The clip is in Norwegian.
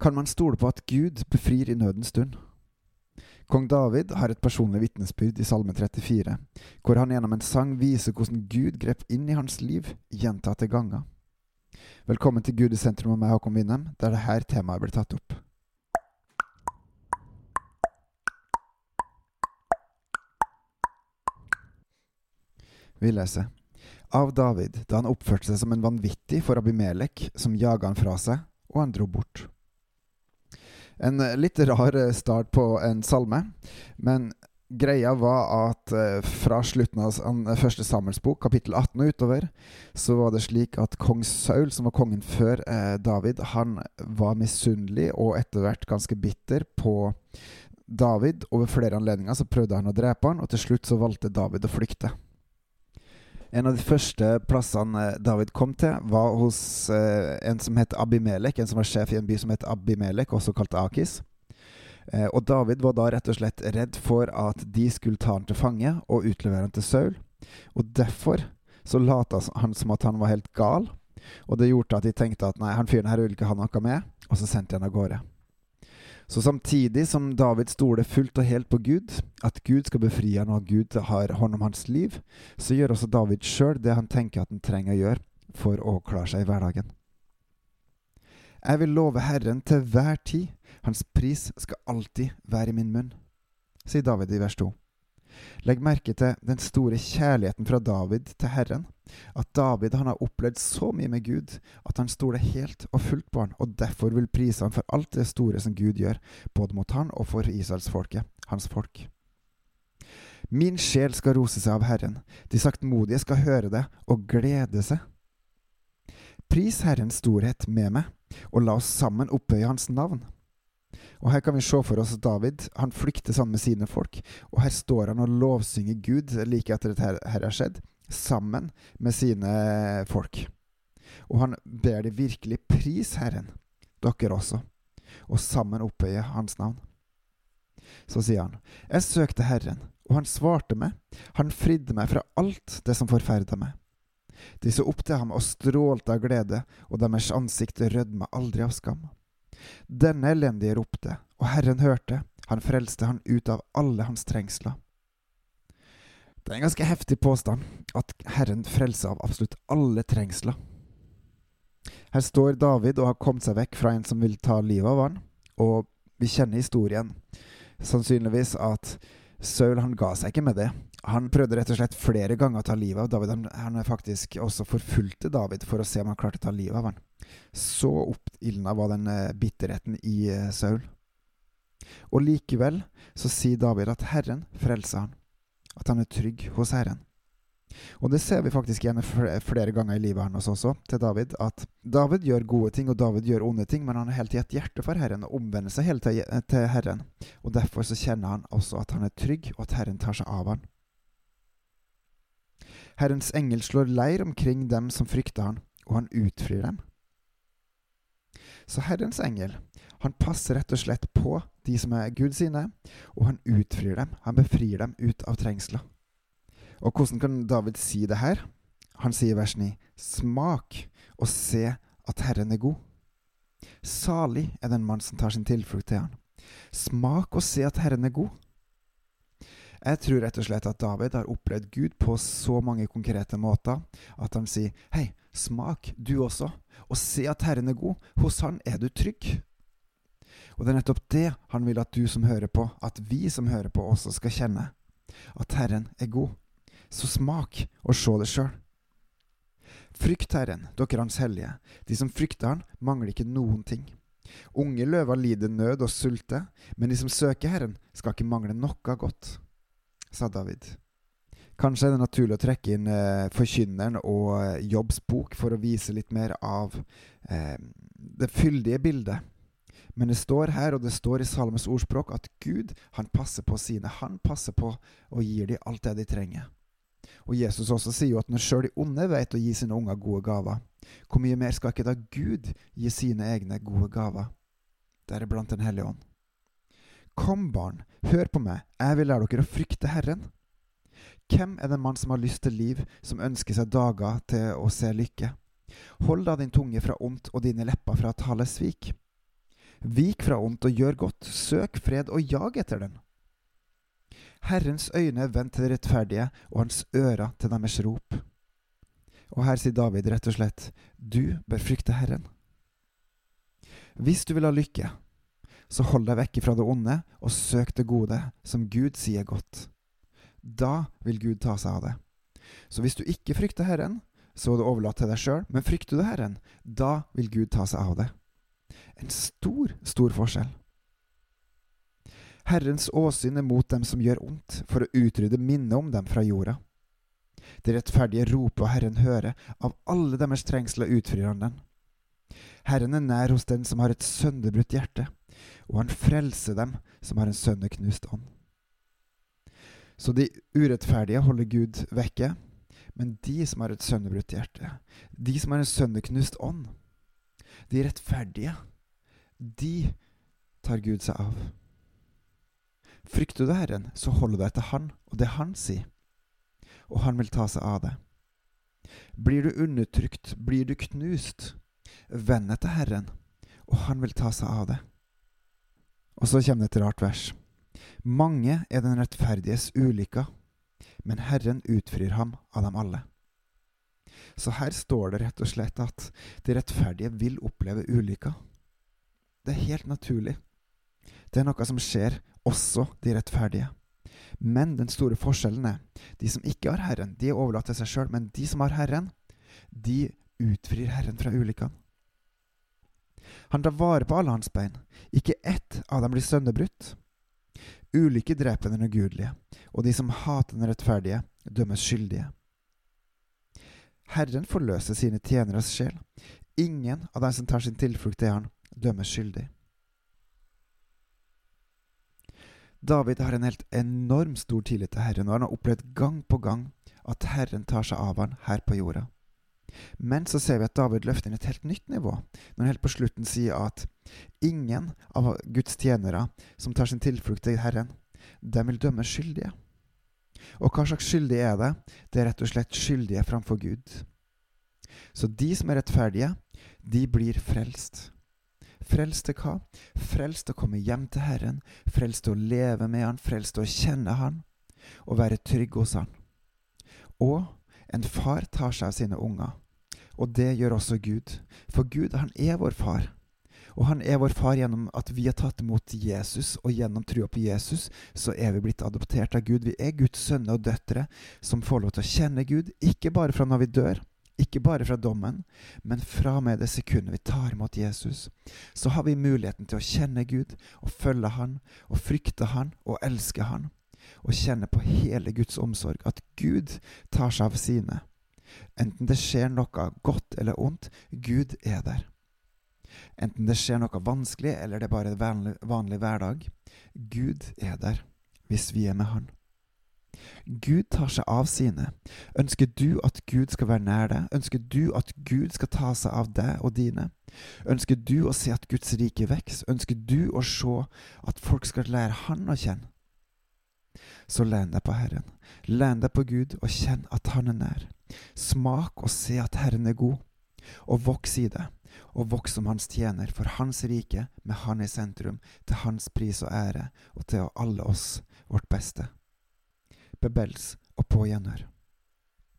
Kan man stole på at Gud befrir i nødens stund? Kong David har et personlig vitnesbyrd i Salme 34, hvor han gjennom en sang viser hvordan Gud grep inn i hans liv gjentatte ganger. Velkommen til Gud i sentrum og meg, Håkon Winnem, der dette temaet blir tatt opp. Vi leser av David da han oppførte seg som en vanvittig for Abimelek, som jaga han fra seg, og han dro bort. En litt rar start på en salme, men greia var at eh, fra slutten av første Samuels bok, kapittel 18 og utover, så var det slik at kong Saul, som var kongen før eh, David, han var misunnelig og etter hvert ganske bitter på David. Over flere anledninger så prøvde han å drepe han, og til slutt så valgte David å flykte. En av de første plassene David kom til, var hos eh, en som het Abimelek, en som var sjef i en by som het Abimelek, også kalt Akis. Eh, og David var da rett og slett redd for at de skulle ta han til fange og utlevere han til Saul. Og derfor så lata han som at han var helt gal, og det gjorde at de tenkte at nei, han fyren her vil ikke ha noe med, og så sendte de han av gårde. Så samtidig som David stoler fullt og helt på Gud, at Gud skal befri han og Gud har hånd om hans liv, så gjør også David sjøl det han tenker at han trenger å gjøre for å klare seg i hverdagen. Jeg vil love Herren til hver tid, hans pris skal alltid være i min munn, sier David i vers 2. Legg merke til den store kjærligheten fra David til Herren. At David han har opplevd så mye med Gud at han stoler helt og fullt på han, og derfor vil prise han for alt det store som Gud gjør, både mot han og for Israelsfolket, hans folk. Min sjel skal rose seg av Herren, de saktmodige skal høre det og glede seg. Pris Herrens storhet med meg, og la oss sammen opphøye Hans navn. Og Her kan vi se for oss David. Han flykter sammen med sine folk. Og her står han og lovsynger Gud like etter at dette har skjedd, sammen med sine folk. Og han ber de virkelig pris Herren, dere også, og sammen opphøye Hans navn. Så sier han, Jeg søkte Herren, og han svarte meg, han fridde meg fra alt det som forferda meg. De så opp til ham og strålte av glede, og deres ansikt rødma aldri av skam. Denne elendige ropte, og Herren hørte, han frelste han ut av alle hans trengsler. Det er en ganske heftig påstand at Herren frelser av absolutt alle trengsler. Her står David og har kommet seg vekk fra en som vil ta livet av han, og vi kjenner historien. Sannsynligvis at Saul han ga seg ikke med det. Han prøvde rett og slett flere ganger å ta livet av David. Han, han faktisk også forfulgte David for å se om han klarte å ta livet av han. Så oppildna var den eh, bitterheten i eh, Saul. Og likevel så sier David at Herren frelser han, at han er trygg hos Herren. Og det ser vi faktisk igjen flere ganger i livet hans også, til David, at David gjør gode ting, og David gjør onde ting, men han har helt i et hjerte for Herren og omvender seg hele til, til Herren. Og derfor så kjenner han også at han er trygg, og at Herren tar seg av han. Herrens engel slår leir omkring dem som frykter han, og han utfrir dem. Så Herrens engel, han passer rett og slett på de som er Gud sine, og han utfrir dem. Han befrir dem ut av trengsler. Og hvordan kan David si det her? Han sier i vers 9.: Smak og se at Herren er god. Salig er den mann som tar sin tilflukt til han. Smak og se at Herren er god. Jeg tror rett og slett at David har opplevd Gud på så mange konkrete måter at han sier hei, smak du også, og se at Herren er god. Hos Han er du trygg. Og det er nettopp det han vil at du som hører på, at vi som hører på, også skal kjenne. At Herren er god. Så smak og se det sjøl. Frykt Herren, dere Hans hellige. De som frykter Han, mangler ikke noen ting. Unge løver lider nød og sulte, men de som søker Herren, skal ikke mangle noe godt sa David. Kanskje er det naturlig å trekke inn eh, Forkynneren og eh, Jobbs bok for å vise litt mer av eh, det fyldige bildet. Men det står her, og det står i Salmes ordspråk, at Gud han passer på sine. Han passer på og gir dem alt det de trenger. Og Jesus også sier jo at når sjøl de onde vet å gi sine unger gode gaver, hvor mye mer skal ikke da Gud gi sine egne gode gaver, deriblant Den hellige ånd? Kom, barn, hør på meg, jeg vil lære dere å frykte Herren. Hvem er den mann som har lyst til liv, som ønsker seg dager til å se lykke? Hold da din tunge fra ondt og dine lepper fra å tale svik. Vik fra ondt og gjør godt, søk fred og jag etter den. Herrens øyne er vendt til de rettferdige, og hans ører til deres rop. Og her sier David rett og slett, du bør frykte Herren. Hvis du vil ha lykke, så hold deg vekk fra det onde, og søk det gode, som Gud sier godt. Da vil Gud ta seg av det. Så hvis du ikke frykter Herren, så er det overlatt til deg sjøl, men frykter du Herren, da vil Gud ta seg av det. En stor, stor forskjell. Herrens åsyn er mot dem som gjør ondt, for å utrydde minnet om dem fra jorda. Det rettferdige roper og Herren hører, av alle deres trengsler utfrir han den. Herren er nær hos den som har et sønderbrutt hjerte, og han frelser dem som har en sønneknust ånd. Så de urettferdige holder Gud vekke, men de som har et sønnebrutt hjerte, de som har en sønneknust ånd, de rettferdige, de tar Gud seg av. Frykter du Herren, så holder du deg til Han og det Han sier, og Han vil ta seg av det. Blir du undertrykt, blir du knust, vend deg til Herren, og Han vil ta seg av det. Og så kommer det et rart vers. Mange er den rettferdiges ulykker, men Herren utfrir ham av dem alle. Så her står det rett og slett at de rettferdige vil oppleve ulykker. Det er helt naturlig. Det er noe som skjer også de rettferdige. Men den store forskjellen er de som ikke har Herren, de er overlatt til seg sjøl, men de som har Herren, de utfrir Herren fra ulykkene. Han tar vare på alle hans bein, ikke ett av dem blir sønderbrutt. Ulykke dreper den ugudelige, og de som hater den rettferdige, dømmes skyldige. Herren forløser sine tjeneres sjel. Ingen av dem som tar sin tilflukt til Han, dømmes skyldig. David har en helt enorm stor tillit til Herren, og han har opplevd gang på gang at Herren tar seg av han her på jorda. Men så ser vi at David løfter inn et helt nytt nivå, når han helt på slutten sier at ingen av Guds tjenere som tar sin tilflukt til Herren, de vil dømme skyldige. Og hva slags skyldige er det? Det er rett og slett skyldige framfor Gud. Så de som er rettferdige, de blir frelst. Frelst til hva? Frelst til å komme hjem til Herren, frelst til å leve med Han, frelst til å kjenne Han og være trygg hos Han. Og en far tar seg av sine unger, og det gjør også Gud. For Gud, han er vår far. Og han er vår far gjennom at vi har tatt imot Jesus, og gjennom trua på Jesus så er vi blitt adoptert av Gud. Vi er Guds sønner og døtre som får lov til å kjenne Gud, ikke bare fra når vi dør, ikke bare fra dommen, men fra med det sekundet vi tar imot Jesus, så har vi muligheten til å kjenne Gud og følge Han og frykte Han og elske Han, og kjenne på hele Guds omsorg, at Gud tar seg av sine. Enten det skjer noe godt eller ondt, Gud er der. Enten det skjer noe vanskelig eller det er bare en vanlig, hverdag, Gud er der hvis vi er med Han. Gud tar seg av sine. Ønsker du at Gud skal være nær deg? Ønsker du at Gud skal ta seg av deg og dine? Ønsker du å se at Guds rike vokser? Ønsker du å se at folk skal lære Han å kjenne? Så len deg på Herren. Len deg på Gud og kjenn at Han er nær. Smak og se at Herren er god, og voks i det. Og voks som Hans tjener for Hans rike, med Han i sentrum, til Hans pris og ære, og til alle oss vårt beste. Bebels og på gjenhør.